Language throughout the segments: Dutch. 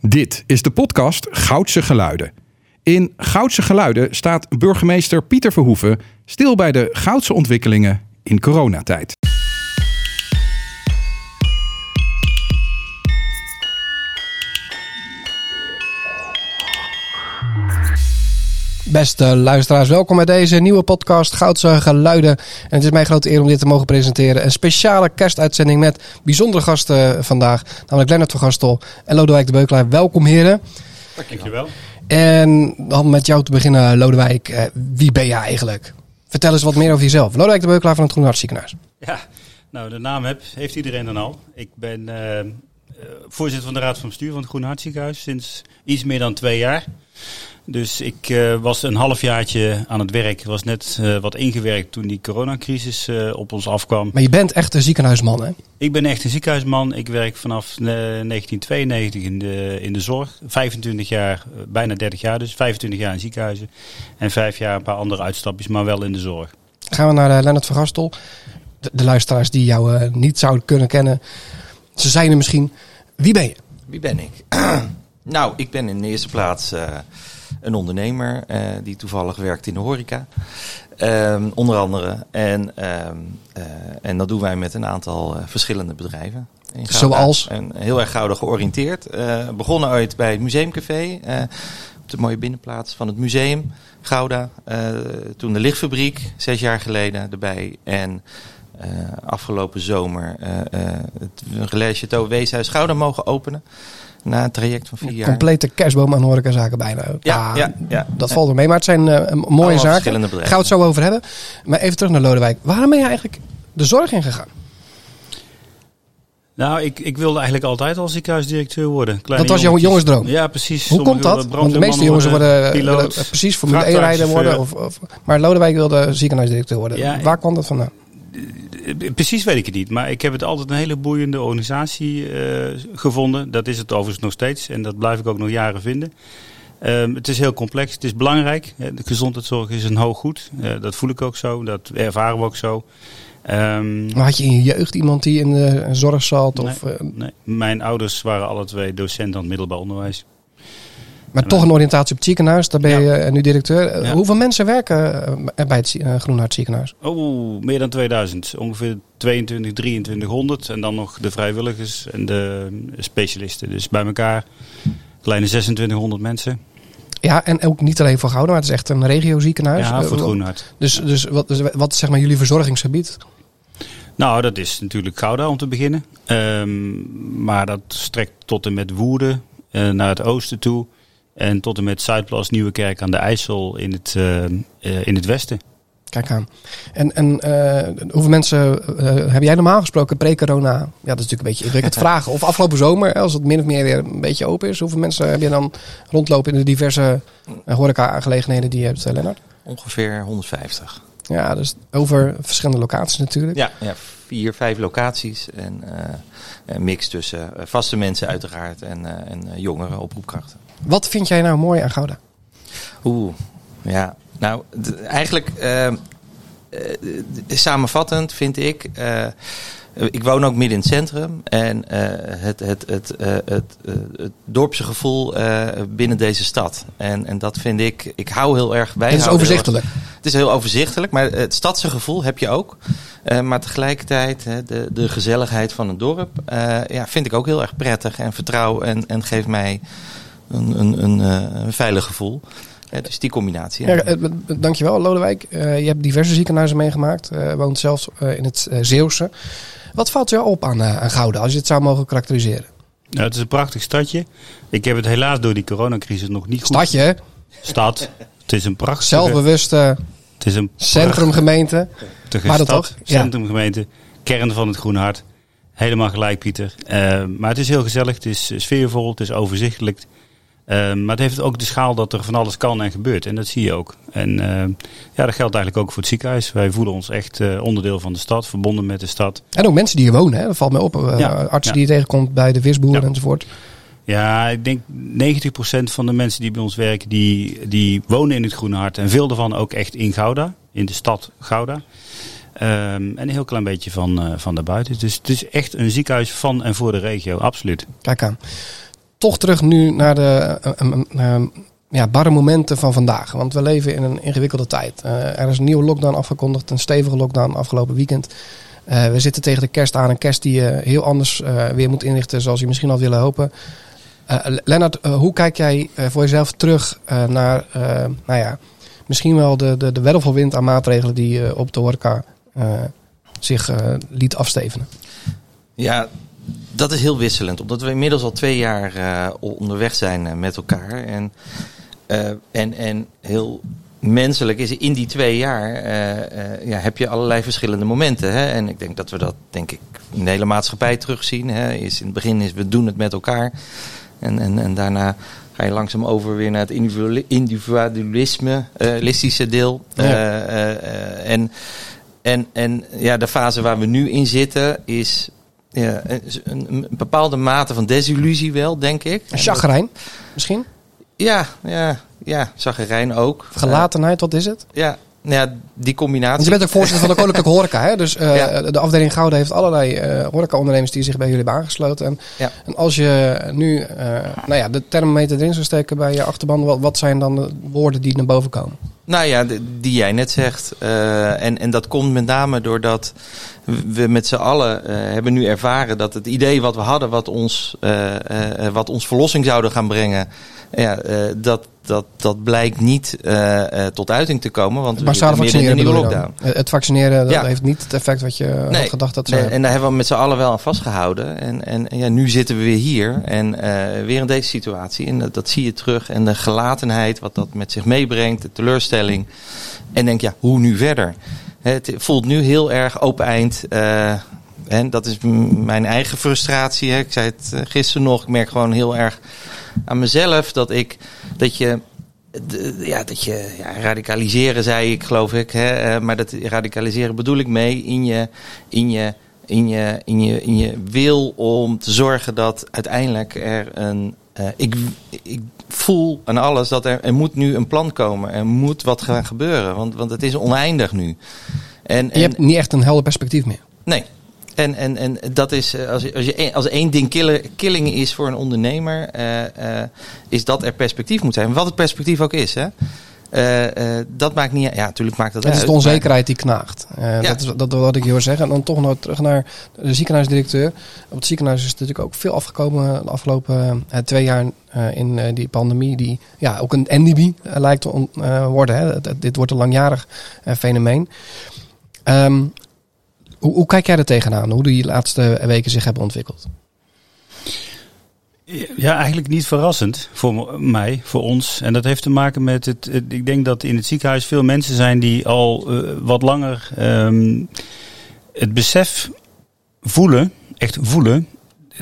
Dit is de podcast Goudse Geluiden. In Goudse Geluiden staat burgemeester Pieter Verhoeven stil bij de goudse ontwikkelingen in coronatijd. Beste luisteraars, welkom bij deze nieuwe podcast Goudse Geluiden. En het is mijn grote eer om dit te mogen presenteren. Een speciale kerstuitzending met bijzondere gasten vandaag. Namelijk Lennart van Gastel en Lodewijk de Beukelaar. Welkom heren. Dankjewel. En dan met jou te beginnen, Lodewijk. Eh, wie ben je eigenlijk? Vertel eens wat meer over jezelf. Lodewijk de Beukelaar van het Groen Hart Ziekenhuis. Ja, nou de naam heb, heeft iedereen dan al. Ik ben eh, eh, voorzitter van de Raad van Bestuur van het Groen Hart Ziekenhuis sinds iets meer dan twee jaar. Dus ik uh, was een halfjaartje aan het werk. was net uh, wat ingewerkt toen die coronacrisis uh, op ons afkwam. Maar je bent echt een ziekenhuisman, hè? Ik ben echt een ziekenhuisman. Ik werk vanaf 1992 in de, in de zorg. 25 jaar, bijna 30 jaar dus. 25 jaar in ziekenhuizen. En vijf jaar een paar andere uitstapjes, maar wel in de zorg. Gaan we naar Lennart van Gastel. De, de luisteraars die jou niet zouden kunnen kennen. Ze zijn er misschien. Wie ben je? Wie ben ik? nou, ik ben in de eerste plaats een ondernemer uh, die toevallig werkt in de horeca. Um, onder andere. En, um, uh, en dat doen wij met een aantal uh, verschillende bedrijven. Zoals? En heel erg gouden georiënteerd. begonnen ooit bij het Museumcafé. op de mooie binnenplaats van het museum. Gouda. toen de lichtfabriek, zes jaar geleden erbij. En afgelopen zomer het Relais Chateau Weeshuis Gouda mogen openen. Na een traject van vier jaar. Complete kerstboom aan horecazaken bijna. Ja, ja, ja, dat valt er mee. Maar het zijn uh, mooie Allemaal zaken. Gaan we het zo over hebben. Maar even terug naar Lodewijk. Waarom ben je eigenlijk de zorg ingegaan? Nou, ik, ik wilde eigenlijk altijd al ziekenhuisdirecteur worden. Kleine dat was jouw jongensdroom? Ja, precies. Hoe komt dat? Want de meeste jongens worden, willen precies Formule 1 rijder worden. Of, of, maar Lodewijk wilde ziekenhuisdirecteur worden. Ja, Waar kwam dat vandaan? Precies weet ik het niet, maar ik heb het altijd een hele boeiende organisatie uh, gevonden. Dat is het overigens nog steeds en dat blijf ik ook nog jaren vinden. Um, het is heel complex, het is belangrijk. De gezondheidszorg is een hoog goed. Uh, dat voel ik ook zo, dat ervaren we ook zo. Um, maar had je in je jeugd iemand die in de zorg zat? Nee, of, uh... nee. Mijn ouders waren alle twee docent aan het middelbaar onderwijs. Maar toch een oriëntatie op het ziekenhuis, daar ben je ja. nu directeur. Ja. Hoeveel mensen werken bij het Groenhart ziekenhuis? Oh, meer dan 2000. Ongeveer 22, 2300. En dan nog de vrijwilligers en de specialisten. Dus bij elkaar kleine 2600 mensen. Ja, en ook niet alleen voor Gouda, maar het is echt een regio ziekenhuis. Ja, voor het Groenhart. Dus, dus wat, dus wat is zeg maar jullie verzorgingsgebied? Nou, dat is natuurlijk Gouda om te beginnen. Um, maar dat strekt tot en met Woerden, uh, naar het oosten toe. En tot en met Zuidplas, Nieuwekerk aan de IJssel in het, uh, uh, in het westen. Kijk aan. En, en uh, hoeveel mensen heb jij normaal gesproken pre-corona? Ja, dat is natuurlijk een beetje ingewikkeld vragen. Of afgelopen zomer, als het min of meer weer een beetje open is. Hoeveel mensen heb je dan rondlopen in de diverse horeca-aangelegenheden die je hebt, Lennart? Ongeveer 150. Ja, dus over verschillende locaties natuurlijk. Ja, ja vier, vijf locaties. En een mix tussen vaste mensen uiteraard en, en jongere oproepkrachten. Wat vind jij nou mooi aan Gouda? Oeh, ja. Nou, eigenlijk uh, samenvattend vind ik. Uh, ik woon ook midden in het centrum. En het, het, het, het, het dorpse gevoel binnen deze stad. En, en dat vind ik. Ik hou heel erg bij. Het is overzichtelijk. het is heel overzichtelijk. Maar het stadse gevoel heb je ook. maar tegelijkertijd de, de gezelligheid van het dorp. ja, vind ik ook heel erg prettig. En vertrouw. En, en geeft mij een, een, een, een veilig gevoel. Ja, dus die combinatie. Ja. Ja, dankjewel, Lodewijk. Uh, je hebt diverse ziekenhuizen meegemaakt. Uh, woont zelfs uh, in het Zeeuwse. Wat valt jou op aan, aan Gouda, als je het zou mogen karakteriseren? Nou, het is een prachtig stadje. Ik heb het helaas door die coronacrisis nog niet goed... Stadje, hè? Stad. Het is een prachtige... Zelfbewuste het is een centrumgemeente. Maar dat toch? Centrumgemeente. Kern van het Groene Hart. Helemaal gelijk, Pieter. maar het is heel gezellig. Het is sfeervol. Het is overzichtelijk. Uh, maar het heeft ook de schaal dat er van alles kan en gebeurt. En dat zie je ook. En uh, ja, dat geldt eigenlijk ook voor het ziekenhuis. Wij voelen ons echt uh, onderdeel van de stad, verbonden met de stad. En ook mensen die hier wonen, hè? dat valt mij op. Ja, artsen ja. die je tegenkomt bij de visboeren ja. enzovoort. Ja, ik denk 90% van de mensen die bij ons werken, die, die wonen in het Groene Hart. En veel daarvan ook echt in Gouda, in de stad Gouda. Um, en een heel klein beetje van, van daarbuiten. Dus het is echt een ziekenhuis van en voor de regio, absoluut. Kijk aan. Toch terug nu naar de uh, ja, barre momenten van vandaag. Want we leven in een ingewikkelde tijd. er is een nieuwe lockdown afgekondigd, een stevige lockdown afgelopen weekend. we zitten tegen de kerst aan, een kerst die je heel anders weer moet inrichten, zoals je misschien al willen hopen. Lennart, hoe kijk jij voor jezelf terug naar, nou ja, misschien wel de, de, de wervelwind aan maatregelen die op de horeca zich liet afstevenen? Ja, dat is heel wisselend. Omdat we inmiddels al twee jaar uh, onderweg zijn uh, met elkaar. En, uh, en, en heel menselijk is in die twee jaar ja, heb je allerlei verschillende momenten. Hè? En ik denk dat we dat denk ik in de hele maatschappij terugzien. Hè? Is in het begin is we doen het met elkaar. En, en, en daarna ga je langzaam over weer naar het individualisme, listische deel. Ja. en, en, en ja, de fase waar we nu in zitten is ja, een, een, bepaalde mate van desillusie wel, denk ik. Chagrijn, misschien? Ja, ja, ja, chagrijn ook. Gelatenheid, wat is het? Ja, ja, die combinatie. je bent ook voorzitter van de Koninklijke Horeca. Hè? Dus uh, de afdeling Gouden heeft allerlei uh, horeca-ondernemers die zich bij jullie hebben aangesloten. En, ja. en als je nu uh, nou ja, de thermometer erin zou steken bij je achterban, wat, wat zijn dan de woorden die naar boven komen? Nou ja, die jij net zegt. en, en dat komt met name doordat we met z'n allen hebben nu ervaren dat het idee wat we hadden, wat ons, wat ons verlossing zouden gaan brengen, ja, dat, dat, dat blijkt niet tot uiting te komen. Want maar we zitten in een nieuwe lockdown. Het vaccineren dat ja. heeft niet het effect wat je nee, had gedacht dat nee, En daar hebben we met z'n allen wel aan vastgehouden. En, en ja, nu zitten we weer hier en weer in deze situatie. En dat, dat, zie je terug. En de gelatenheid, wat dat met zich meebrengt, de teleurstelling. En denk, ja, hoe nu verder? Het voelt nu heel erg open eind. en dat is mijn eigen frustratie. Hè. Ik zei het gisteren nog. Ik merk gewoon heel erg aan mezelf dat ik dat je ja, dat je ja, radicaliseren, zei ik, geloof ik. Hè, eh, maar dat radicaliseren bedoel ik mee in je, in je, in je, in je, in je wil om te zorgen dat uiteindelijk er een. Ik, ik voel aan alles dat er, er moet nu een plan komen. Er moet wat gaan gebeuren. Want, want het is oneindig nu. En, en je hebt niet echt een helder perspectief meer. Nee, en, en, en dat is, eh, als, je, als, je, als één ding killing is voor een ondernemer, uh, uh, is dat er perspectief moet zijn. Wat het perspectief ook is. Hè? Uh, dat maakt niet. Ja, natuurlijk maakt dat. Het is de onzekerheid die knaagt. Ja. Dat is dat wat ik wil zeggen. En dan toch nog terug naar de ziekenhuisdirecteur. Op het ziekenhuis is natuurlijk ook veel afgekomen de afgelopen twee jaar in die pandemie. Die ja, ook een endemie lijkt te worden. Hè. Dit wordt een langjarig fenomeen. Um, hoe, hoe kijk jij er tegenaan? Hoe die laatste weken zich hebben ontwikkeld? Ja, eigenlijk niet verrassend voor mij, voor ons. En dat heeft te maken met het. ik denk dat in het ziekenhuis veel mensen zijn die al uh, wat langer um, het besef voelen, echt voelen,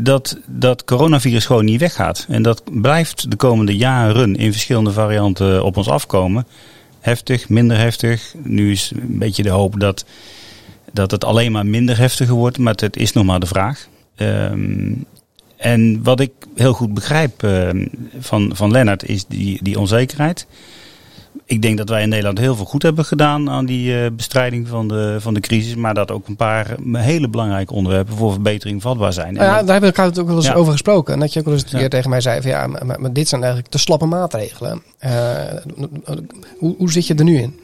dat dat coronavirus gewoon niet weggaat. En dat blijft de komende jaren in verschillende varianten op ons afkomen. Heftig, minder heftig. Nu is een beetje de hoop dat dat het alleen maar minder heftiger wordt, maar het is nog maar de vraag. Um, en wat ik heel goed begrijp uh, van, van Lennart is die, die onzekerheid. Ik denk dat wij in Nederland heel veel goed hebben gedaan aan die uh, bestrijding van de, van de crisis. Maar dat ook een paar hele belangrijke onderwerpen voor verbetering vatbaar zijn. ja, daar hebben we elkaar het ook wel eens over gesproken. En dat je ook wel eens een keer tegen mij zei van ja, maar, maar, dit zijn eigenlijk te slappe maatregelen. Uh, hoe, hoe zit je er nu in?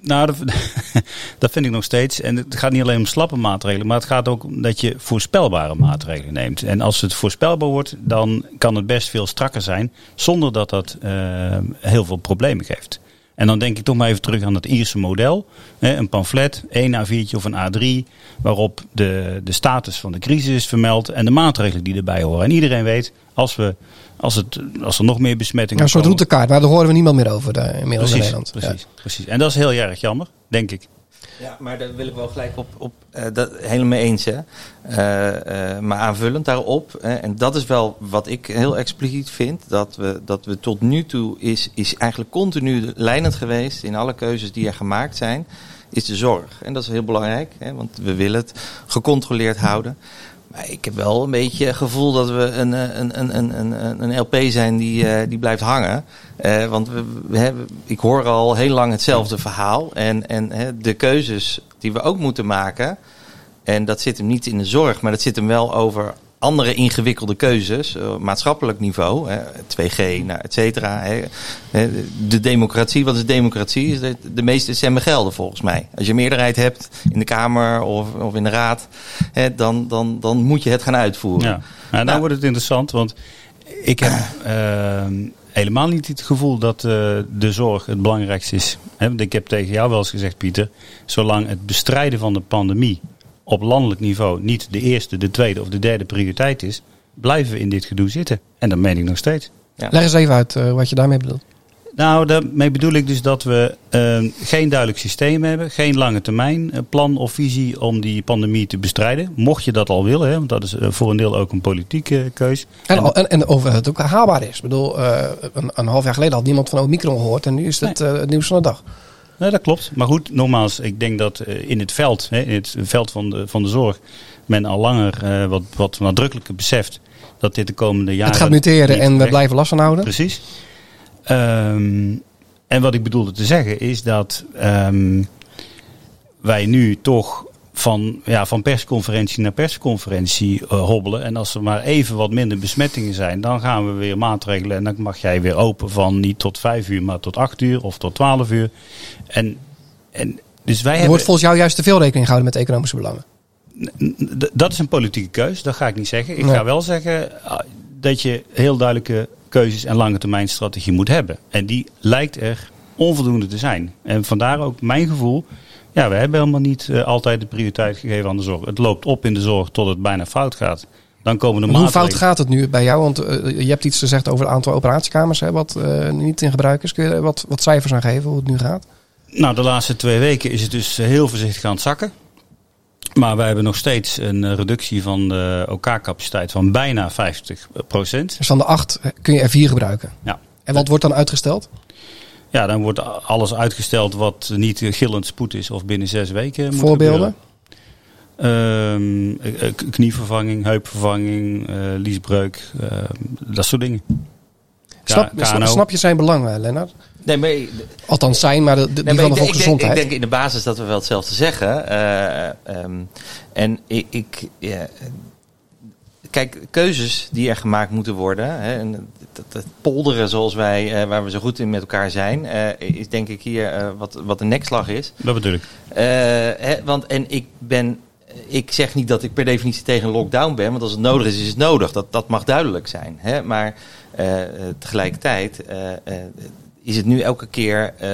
Nou, dat, vind ik nog steeds. En het gaat niet alleen om slappe maatregelen, maar het gaat ook om dat je voorspelbare maatregelen neemt. En als het voorspelbaar wordt, dan kan het best veel strakker zijn, zonder dat dat uh, heel veel problemen geeft. En dan denk ik toch maar even terug aan het Ierse model. Een pamflet, één A4'tje of een A3, waarop de, de status van de crisis is vermeld en de maatregelen die erbij horen. En iedereen weet, als, we, als, het, als er nog meer besmettingen ja, Een soort routekaart, maar daar horen we niemand meer over inmiddels precies, in Nederland. Precies, precies. En dat is heel erg jammer, denk ik. Ja, maar daar wil ik wel gelijk op, op uh, dat helemaal eens. Hè. Uh, uh, maar aanvullend daarop, en dat is wel wat ik heel expliciet vind, dat we, dat we tot nu toe is, is eigenlijk continu leidend geweest in alle keuzes die er gemaakt zijn, is de zorg. En dat is heel belangrijk, hè, want we willen het gecontroleerd houden. Maar ik heb wel een beetje het gevoel dat we een, een, een, een, een LP zijn die, die blijft hangen. Uh, want we, we hebben, ik hoor al heel lang hetzelfde verhaal. En, en hè, de keuzes die we ook moeten maken. En dat zit hem niet in de zorg, maar dat zit hem wel over andere ingewikkelde keuzes, uh, maatschappelijk niveau, hè, 2G, nou, et cetera. Hè, de democratie, wat is democratie? Is de, de meeste stemmen gelden volgens mij. Als je meerderheid hebt in de Kamer of, of in de Raad, hè, dan, dan, dan moet je het gaan uitvoeren. Ja, nou, nou wordt het interessant, want ik heb uh, helemaal niet het gevoel dat uh, de zorg het belangrijkste is. Want ik heb tegen jou wel eens gezegd, Pieter, zolang het bestrijden van de pandemie op landelijk niveau niet de eerste, de tweede of de derde prioriteit is, blijven we in dit gedoe zitten. En dat meen ik nog steeds. Leg eens even uit uh, wat je daarmee bedoelt. Nou, daarmee bedoel ik dus dat we uh, geen duidelijk systeem hebben, geen lange termijn plan of visie om die pandemie te bestrijden. Mocht je dat al willen, hè, want dat is voor een deel ook een politieke keus. En, en, en of het ook haalbaar is. Ik bedoel, uh, een, een, half jaar geleden had niemand van Omicron gehoord en nu is het nee. het nieuws van de dag. Nee, dat klopt. Maar goed, nogmaals, ik denk dat in het veld, hè, in het veld van de, van de zorg, men al langer wat, wat nadrukkelijker beseft dat dit de komende jaren. Het gaat muteren en we blijven last van houden. Precies. Um, en wat ik bedoelde te zeggen is dat um, wij nu toch van, ja, van persconferentie naar persconferentie uh, hobbelen. En als er maar even wat minder besmettingen zijn, dan gaan we weer maatregelen. En dan mag jij weer open van niet tot vijf uur, maar tot acht uur of tot twaalf uur. En, en dus wij er hebben... wordt volgens jou juist te veel rekening gehouden met economische belangen. Dat is een politieke keus, dat ga ik niet zeggen. Ik nee. ga wel zeggen dat je heel duidelijke keuzes en lange termijn strategie moet hebben. En die lijkt er onvoldoende te zijn. En vandaar ook mijn gevoel. Ja, we hebben helemaal niet uh, altijd de prioriteit gegeven aan de zorg. Het loopt op in de zorg tot het bijna fout gaat. Dan komen de Hoe fout gaat het nu bij jou? Want uh, je hebt iets gezegd over het aantal operatiekamers, hè, wat uh, niet in gebruik is. Kun je wat, wat cijfers aan geven hoe het nu gaat? Nou, de laatste twee weken is het dus heel voorzichtig aan het zakken. Maar wij hebben nog steeds een reductie van de OK-capaciteit van bijna 50 procent. Dus van de acht kun je er vier gebruiken? Ja. En wat wordt dan uitgesteld? Ja, dan wordt alles uitgesteld wat niet gillend spoed is of binnen zes weken. Voorbeelden? Um, knievervanging, heupvervanging, uh, liesbreuk, uh, dat soort dingen. Snap, snap je zijn belang, Lennart? Nee, maar, Althans zijn, maar de, de, nee, die van de volksgezondheid. Ik denk in de basis dat we wel hetzelfde zeggen. Uh, um, en ik... ik ja, kijk, keuzes die er gemaakt moeten worden. Hè, en dat, dat polderen zoals wij, uh, waar we zo goed in met elkaar zijn, uh, is denk ik hier uh, wat, wat een nekslag is. Dat bedoel ik. Hè, want, en ik ben. Ik zeg niet dat ik per definitie tegen een lockdown ben, want als het nodig is, is het nodig. Dat, dat mag duidelijk zijn. Hè? Maar tegelijkertijd is het nu elke keer uh,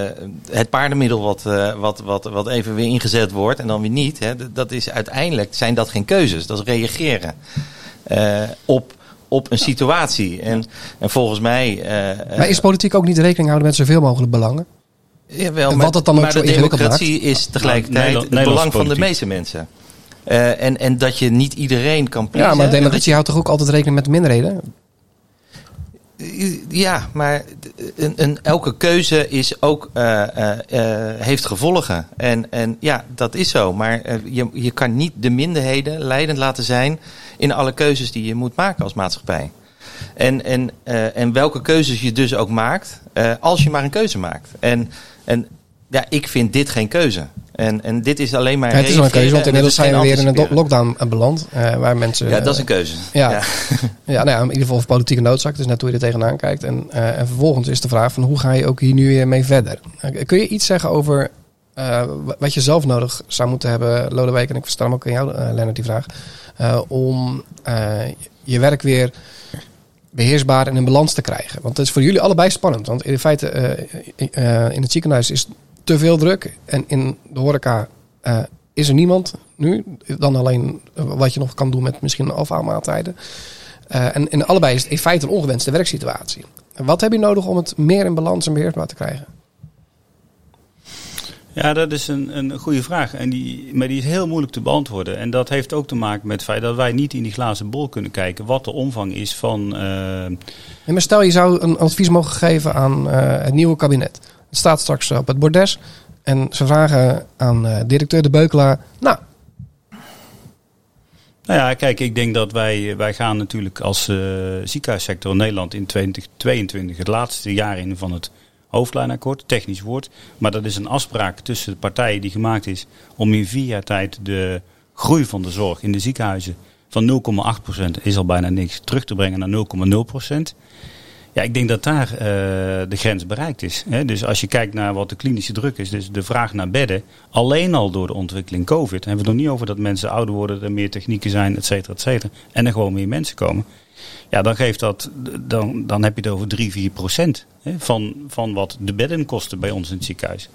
het paardenmiddel wat, uh, wat, wat, wat even weer ingezet wordt en dan weer niet. Hè, dat is uiteindelijk zijn dat geen keuzes, dat is reageren uh, op, op een situatie. En, en volgens mij. maar is politiek ook niet rekening houden met zoveel mogelijk belangen? Jawel, en maar, wat het dan ook maar zo de democratie maakt? is tegelijkertijd nou, het belang van de meeste mensen. Uh, en, en dat je niet iedereen kan pleasen. Ja, maar democratie houdt toch ook altijd rekening met de minderheden? Ja, maar een, een, elke keuze is ook, uh, uh, uh, heeft gevolgen. En, en ja, dat is zo. Maar je, je kan niet de minderheden leidend laten zijn in alle keuzes die je moet maken als maatschappij. En, en, en welke keuzes je dus ook maakt, als je maar een keuze maakt. En, en ja, ik vind dit geen keuze. En, en dit is alleen maar. Ja, het is wel een keuze, want inmiddels zijn we weer in een lockdown beland. Uh, waar mensen. Ja, dat is een keuze. Ja, ja. ja nou ja, in ieder geval voor politieke noodzaak. Dus net hoe je er tegenaan kijkt. En, uh, en vervolgens is de vraag: van hoe ga je ook hier nu weer mee verder? Uh, kun je iets zeggen over wat je zelf nodig zou moeten hebben, Lodewijk? En ik versta hem ook aan jou, Lennart, die vraag. om je werk weer beheersbaar en in balans te krijgen. Want het is voor jullie allebei spannend. Want in feite, in het ziekenhuis is te veel druk. En in de horeca uh, is er niemand nu. Dan alleen wat je nog kan doen met misschien afhaalmaaltijden. Uh, en in allebei is het in feite een ongewenste werksituatie. Wat heb je nodig om het meer in balans en beheersbaar te krijgen? Ja, dat is een, een goede vraag. En die, maar die is heel moeilijk te beantwoorden. En dat heeft ook te maken met het feit dat wij niet in die glazen bol kunnen kijken wat de omvang is van. Uh... Ja, maar stel je zou een advies mogen geven aan uh, het nieuwe kabinet. Het staat straks op het bordes. En ze vragen aan uh, directeur De Beukelaar. Nou. Nou ja, kijk, ik denk dat wij, wij gaan natuurlijk als uh, ziekenhuissector Nederland in 2022 het laatste jaar in van het hoofdlijnakkoord, technisch woord. Maar dat is een afspraak tussen de partijen die gemaakt is om in vier jaar tijd de groei van de zorg in de ziekenhuizen van 0,8% is al bijna niks terug te brengen naar 0,0%. Ja, ik denk dat daar uh, de grens bereikt is. Hè? Dus als je kijkt naar wat de klinische druk is, dus de vraag naar bedden, alleen al door de ontwikkeling COVID, hebben we het nog niet over dat mensen ouder worden, er meer technieken zijn, et cetera, et cetera, en er gewoon meer mensen komen. Ja, dan geeft dat, dan, dan heb je het over 3, 4 procent hè, van, van wat de bedden kosten bij ons in het ziekenhuis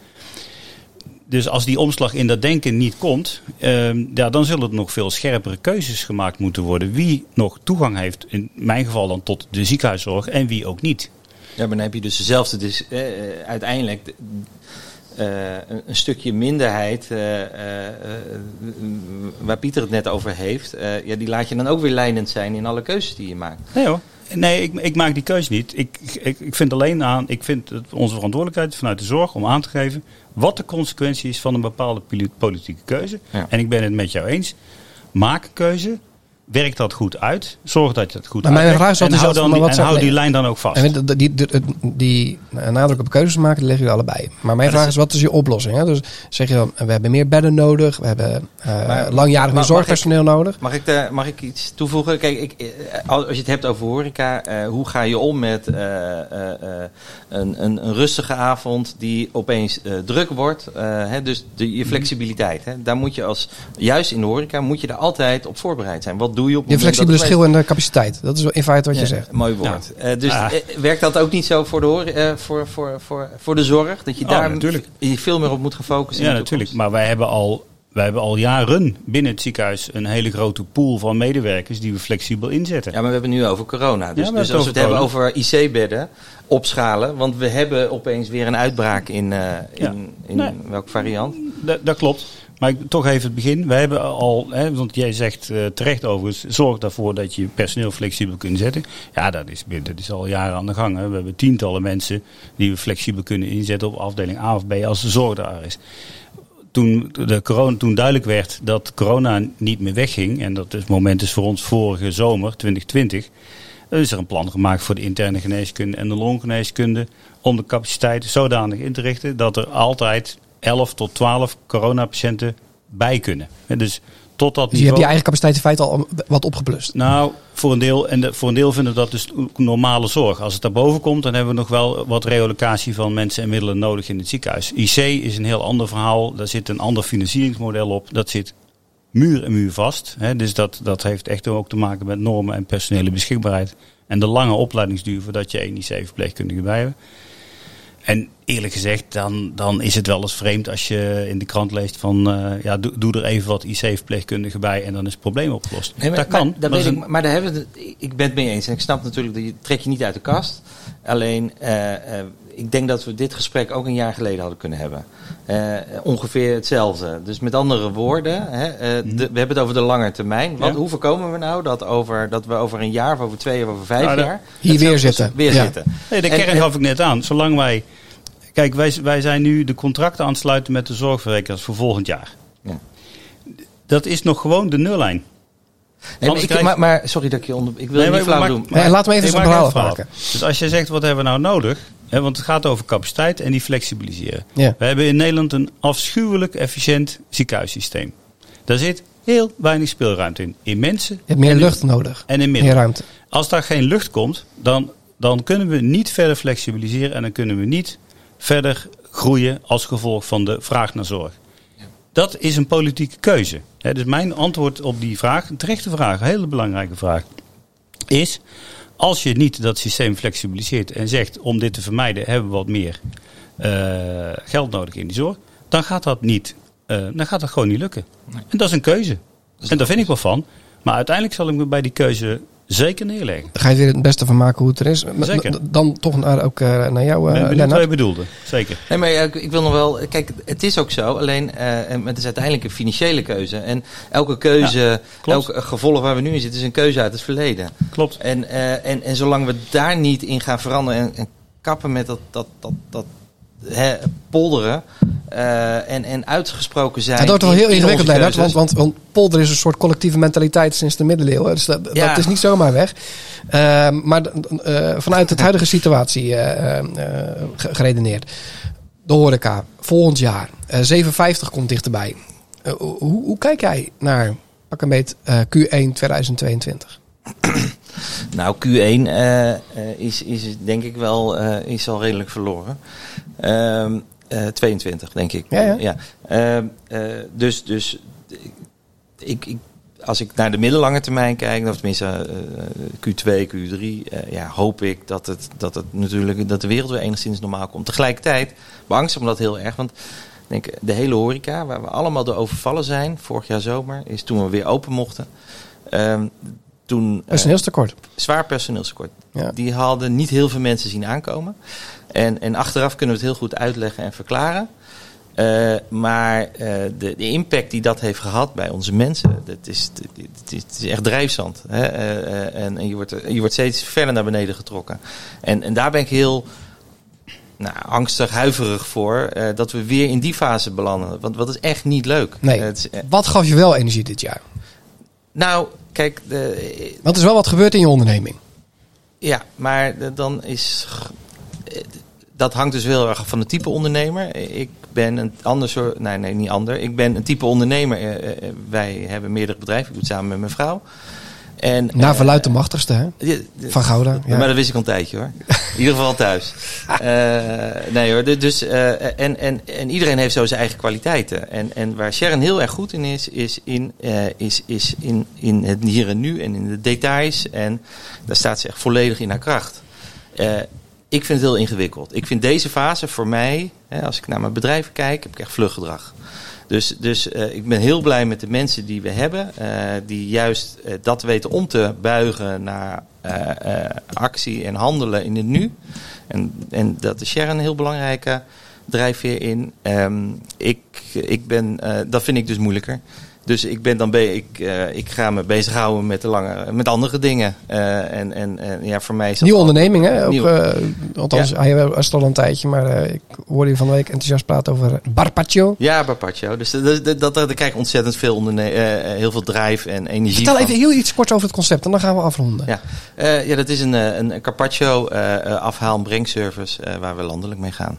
dus als die omslag in dat denken niet komt, uh, ja, dan zullen er nog veel scherpere keuzes gemaakt moeten worden. Wie nog toegang heeft, in mijn geval dan tot de ziekenhuiszorg en wie ook niet. Ja, maar dan heb je dus dezelfde, dus, uh, uiteindelijk uh, een, een, stukje minderheid, waar Pieter het net over heeft, ja, die laat je dan ook weer leidend zijn in alle keuzes die je maakt. Nee hoor. Nee, ik, ik, maak die keuze niet. Ik, ik, ik vind alleen aan, ik vind het onze verantwoordelijkheid vanuit de zorg om aan te geven wat de consequentie is van een bepaalde politieke keuze. En ik ben het met jou eens. Maak een keuze. Werk dat goed uit. Zorg dat je het goed maar uitwerkt. En, hou, dan die, en hou die lijn dan ook vast. En die, die, die, die nadruk op keuzes maken, leggen jullie allebei. Maar mijn vraag is, wat is je oplossing? Hè? Dus zeg je dan, we hebben meer bedden nodig. We hebben uh, langjarig meer zorgpersoneel nodig. Mag ik, de, mag ik iets toevoegen? Kijk, ik, eh, als je het hebt over horeca. Uh, hoe ga je om met uh, een, een, een, rustige avond die opeens druk wordt? Hè? Dus de, je flexibiliteit. Hè? Daar moet je als, juist in de horeca, moet je daar altijd op voorbereid zijn. Wat doe je op Je flexibele schil en de capaciteit. Dat is in feite wat je zegt. Mooi woord. Uh, dus ah. Eh, werkt dat ook niet zo voor de, uh, voor, voor, voor, voor de zorg? Dat je oh, daar natuurlijk. veel meer op moet gaan focussen? Ja, natuurlijk. Maar wij hebben al wij hebben al jaren binnen het ziekenhuis een hele grote pool van medewerkers die we flexibel inzetten. Ja, maar we hebben het nu over corona. Dus, dus als we het hebben over IC-bedden, opschalen. Want we hebben opeens weer een uitbraak in, uh, in, in welke variant? dat klopt. Maar ik, toch even het begin. We hebben al, hè, want jij zegt uh, terecht overigens, zorg ervoor dat je personeel flexibel kunt zetten. Ja, dat is, dat is al jaren aan de gang. Hè. We hebben tientallen mensen die we flexibel kunnen inzetten op afdeling A of B als de zorg daar is. Toen, de corona, toen duidelijk werd dat corona niet meer wegging, en dat is, moment is voor ons vorige zomer, 2020, is er een plan gemaakt voor de interne geneeskunde en de longgeneeskunde om de capaciteit zodanig in te richten dat er altijd 11 tot 12 coronapatiënten bij kunnen. Dus tot dat dus je hebt je eigen capaciteit in feite al wat opgeplust? Nou, voor een deel, en de, voor een deel vinden we dat dus normale zorg. Als het daarboven komt, dan hebben we nog wel wat relocatie van mensen en middelen nodig in het ziekenhuis. IC is een heel ander verhaal. Daar zit een ander financieringsmodel op. Dat zit muur en muur vast. Hè. Dus dat, dat heeft echt ook te maken met normen en personele beschikbaarheid. En de lange opleidingsduur voordat je een IC-verpleegkundige bij hebt. En eerlijk gezegd, dan, dan is het wel eens vreemd als je in de krant leest van uh, ja, doe, doe, er even wat IC-verpleegkundigen bij en dan is het probleem opgelost. Nee, maar, dat kan. Maar, weet ik, maar daar hebben we het, ik ben het mee eens. En ik snap natuurlijk dat je trek je niet uit de kast. Alleen, uh, uh, ik denk dat we dit gesprek ook een jaar geleden hadden kunnen hebben. ongeveer hetzelfde. Dus met andere woorden, hè, mhm. de, we hebben het over de lange termijn. Wat, Hoe voorkomen we nou dat, over, dat we over een jaar of over twee of over vijf nou, jaar... Hier weer zitten. Weer zitten. Nee, de kern gaf ik net aan. Zolang wij Kijk, wij, wij zijn nu de contracten aan het sluiten met de zorgverzekeraars voor volgend jaar. Ja. Dat is nog gewoon de nullijn. Nee, maar, ik, maar, maar, sorry dat ik je onder... Ik wil nee, niet flauw doen. Maar, nee, laten we even zo'n verhaal maken. Dus als je zegt, wat hebben we nou nodig? Hè, want het gaat over capaciteit en die flexibiliseren. Ja. We hebben in Nederland een afschuwelijk efficiënt ziekenhuissysteem. Daar zit heel weinig speelruimte in. In mensen. Je hebt meer lucht nodig. En in middelen. Meer ruimte. Als daar geen lucht komt, dan, dan kunnen we niet verder flexibiliseren en dan kunnen we niet verder groeien als gevolg van de vraag naar zorg. Dat is een politieke keuze. dus mijn antwoord op die vraag, een terechte vraag, een hele belangrijke vraag, is als je niet dat systeem flexibiliseert en zegt om dit te vermijden hebben we wat meer uh, geld nodig in die zorg, dan gaat dat niet, uh, dan gaat dat gewoon niet lukken. En dat is een keuze. en daar vind ik wel van. Maar uiteindelijk zal ik me bij die keuze zeker neerleggen. Ga je er het beste van maken hoe het er is. Zeker. Dan toch naar, ook eh, naar jou, uh, Lennart. Wat je bedoelde, zeker. Nee, maar ik wil nog wel... Kijk, het is ook zo. Alleen, uh, het is uiteindelijk een financiële keuze. En elke keuze, ja, elk gevolg waar we nu in zitten, is een keuze uit het verleden. Klopt. En, uh, en, en zolang we daar niet in gaan veranderen en, en kappen met dat, dat, dat, dat hè, polderen uh, en, en uitgesproken zijn. Het wordt wel heel ingewikkeld, Lennart, want, want, want polder is een soort collectieve mentaliteit sinds de middeleeuwen. Dus dat, dat is niet zomaar weg. Uh, maar uh, vanuit het huidige situatie geredeneerd. De horeca, volgend jaar. 57 komt dichterbij. hoe, hoe kijk jij naar pak een beet eh, Q1 2022? Nou, Q1 eh, eh, is, is denk ik wel eh, is al redelijk verloren. Ehm, eh, 22, denk ik. Ja, ja. Ehm, eh, dus dus ik, ik, als ik naar de middellange termijn kijk, of tenminste eh, Q2, Q3, eh, ja, hoop ik dat, het, dat, het natuurlijk, dat de wereld weer enigszins normaal komt. Tegelijkertijd beangstig me dat heel erg, want denk, de hele horeca, waar we allemaal door overvallen zijn, vorig jaar zomer, is toen we weer open mochten. Ehm, toen, eh, Personeelstekort. zwaar personeelstekort. Ja. Die hadden niet heel veel mensen zien aankomen. En, en achteraf kunnen we het heel goed uitleggen en verklaren. Eh, maar eh, de, de impact die dat heeft gehad bij onze mensen, dat is, het is, is echt drijfzand. Hè? En en je, wordt, je wordt steeds verder naar beneden getrokken. En, en daar ben ik heel nou, angstig, huiverig voor, dat we weer in die fase belanden. Want dat is echt niet leuk. Nee. Is, Wat gaf je wel energie dit jaar? nou, kijk, de, Want er is wel wat gebeurd in je onderneming. Ja, maar dan is. Dat hangt dus heel erg van het type ondernemer. Ik ben een ander soort. Nee, nee, niet ander. Ik ben een type ondernemer. Eh, eh, eh, Wij hebben meerdere bedrijven. Ik doe het samen met mijn vrouw. En, Naar eh, verluidt de machtigste, hè? Van Gouda. Ja. Maar dat wist ik al een tijdje hoor. In ieder geval thuis. Eh, nee hoor, du- dus, eh, en, en, en iedereen heeft zo zijn eigen kwaliteiten. En, en waar Sharon heel erg goed in is, is in, is, is in, in het hier en nu en in de details. En daar staat ze echt volledig in haar kracht. Ik vind het heel ingewikkeld. Ik vind deze fase voor mij, hè, als ik naar mijn bedrijven kijk, heb ik echt vluggedrag. Dus, dus eh, ik ben heel blij met de mensen die we hebben, eh, die juist eh, dat weten om te buigen naar actie en handelen in het nu. En, en dat is Sharon een heel belangrijke drijfveer in. Ehm, ik, ik ben, dat vind ik dus moeilijker. Dus ik, ben dan be ik, eh, ik ga me bezighouden met, de lange, met andere dingen. Eh, en, en, en ja, voor mij is Nieuwe onderneming, hè? Ook, Nieuw. eh, althans, hij was al een tijdje, maar ik hoorde je van de week enthousiast praten over Barpaccio. Ja, Barpaccio. Dus dat, dat, daar krijg ik ontzettend veel, onderne- heel veel drive en energie Vertel van. even heel iets kort over het concept en dan gaan we afronden. Ja, ja dat is een, eh, een Carpaccio afhaal- en brengservice waar we landelijk mee gaan.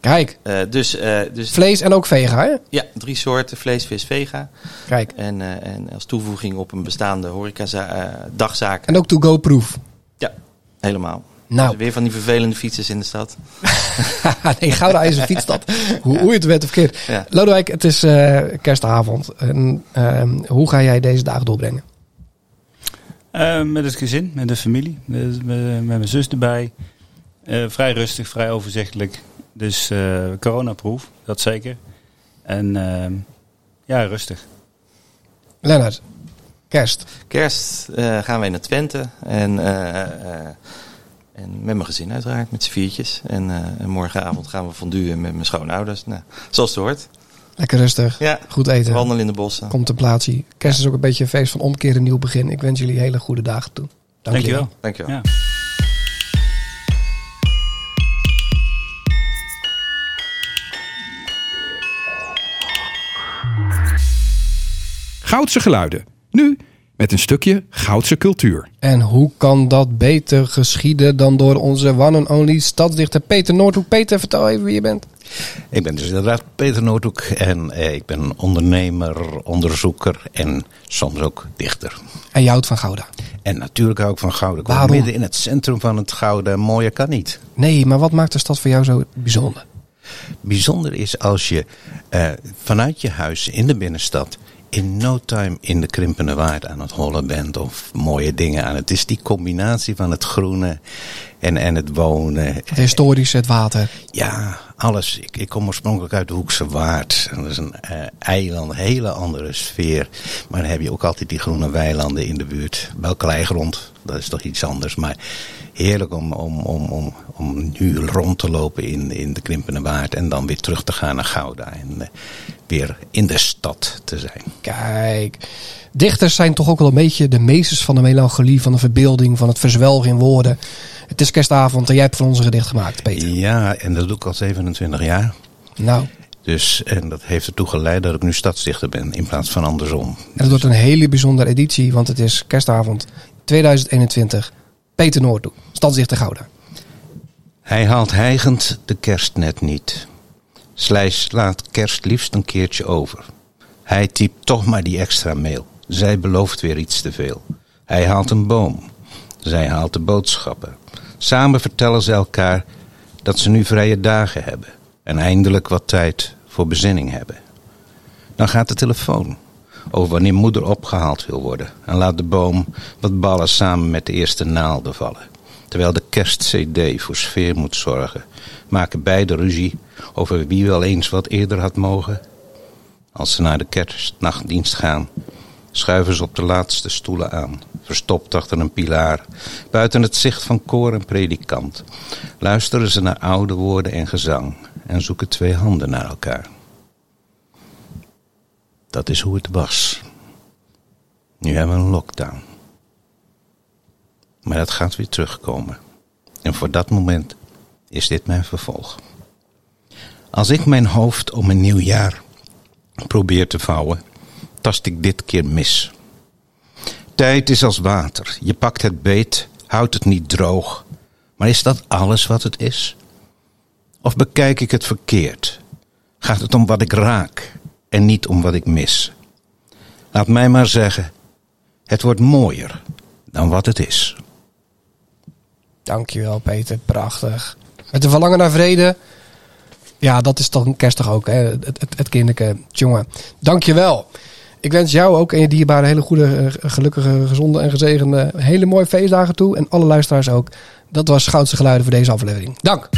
Kijk, Eh, dus eh, dus vlees en ook vega, hè? ja, drie soorten vlees, vis, vega. Kijk. En, eh, en als toevoeging op een bestaande horeca eh dagzaak. En ook to-go-proof. Ja, helemaal. Nou. Dus weer van die vervelende fietsers in de stad. nee, Gouda is een fietsstad. hoe, hoe je het wet of keert. Ja. Lodewijk, het is eh, kerstavond. En, ehm, hoe ga jij deze dagen doorbrengen? Met het gezin, met de familie, met, met, met mijn zus erbij. Eh, vrij rustig, vrij overzichtelijk. Dus eh coronaproof, dat zeker. En ehm, ja, rustig. Lennart, kerst. Kerst eh, gaan wij naar Twente. En, eh, eh, en met mijn gezin uiteraard, met z'n viertjes. En, eh, en morgenavond gaan we fonduen met mijn schoonouders. Nou, zoals het hoort. Lekker rustig. Ja, Goed eten. wandelen in de bossen. Contemplatie. Kerst is ook een beetje een feest van omkeer en nieuw begin. Ik wens jullie hele goede dagen toe. Dank jullie Dankjewel. Dankjewel. Ja. Goudse geluiden. Nu met een stukje Goudse cultuur. En hoe kan dat beter geschieden dan door onze one and only stadsdichter Peter Noordhoek? Peter, vertel even wie je bent. Ik ben dus inderdaad Peter Noordhoek en eh, ik ben ondernemer, onderzoeker en soms ook dichter. En je houdt van Gouda. En natuurlijk hou ik van Gouden. Ik Waarom? midden in het centrum van het Gouden. Mooier kan niet. Nee, maar wat maakt de stad voor jou zo bijzonder? Bijzonder is als je eh, vanuit je huis in de binnenstad in no time in de krimpende waard aan het hollen bent of mooie dingen aan. Het is die combinatie van het groene en, en het wonen. Het historische, het water. Ja, alles. Ik, ik kom oorspronkelijk uit de Hoekse Waard. En dat is een eh, eiland, een hele andere sfeer. Maar dan heb je ook altijd die groene weilanden in de buurt. Wel kleigrond, dat is toch iets anders. Maar heerlijk om, om, om, om, om nu rond te lopen in, in de Krimpende Waard. En dan weer terug te gaan naar Gouda. En eh, weer in de stad te zijn. Kijk, dichters zijn toch ook wel een beetje de meesters van de melancholie, van de verbeelding, van het verzwelgen in woorden. Het is kerstavond en jij hebt van onze gedicht gemaakt, Peter. Ja, en dat doe ik al 27 jaar. Nou, Dus, en dat heeft ertoe geleid dat ik nu stadsdichter ben in plaats van andersom. en het wordt een hele bijzondere editie, want het is kerstavond 2021. Peter Noordhoek, stadsdichter Gouda. Hij haalt hijgend de kerst net niet. Slijs laat kerst liefst een keertje over. Hij typt toch maar die extra mail. Zij belooft weer iets te veel. Hij haalt een boom. Zij haalt de boodschappen. Samen vertellen ze elkaar dat ze nu vrije dagen hebben en eindelijk wat tijd voor bezinning hebben. Dan gaat de telefoon over wanneer moeder opgehaald wil worden en laat de boom wat ballen samen met de eerste naalden vallen. Terwijl de kerstcd voor sfeer moet zorgen, maken beide ruzie over wie wel eens wat eerder had mogen. Als ze naar de kerstnachtdienst gaan, schuiven ze op de laatste stoelen aan, verstopt achter een pilaar, buiten het zicht van koor en predikant. Luisteren ze naar oude woorden en gezang en zoeken twee handen naar elkaar. Dat is hoe het was. Nu hebben we een lockdown. Maar dat gaat weer terugkomen. En voor dat moment is dit mijn vervolg. Als ik mijn hoofd om een nieuw jaar probeer te vouwen, tast ik dit keer mis. Tijd is als water. Je pakt het beet, houdt het niet droog. Maar is dat alles wat het is? Of bekijk ik het verkeerd? Gaat het om wat ik raak en niet om wat ik mis? Laat mij maar zeggen, het wordt mooier dan wat het is. Dankjewel Peter, prachtig. Met een verlangen naar vrede. Ja, dat is toch kerstig ook, hè? Het, het, het kinderke. Jongen, dankjewel. Ik wens jou ook en je dierbare hele goede, eh, gelukkige, gezonde en gezegende hele mooie feestdagen toe. En alle luisteraars ook. Dat was Goudse Geluiden voor deze aflevering. Dank.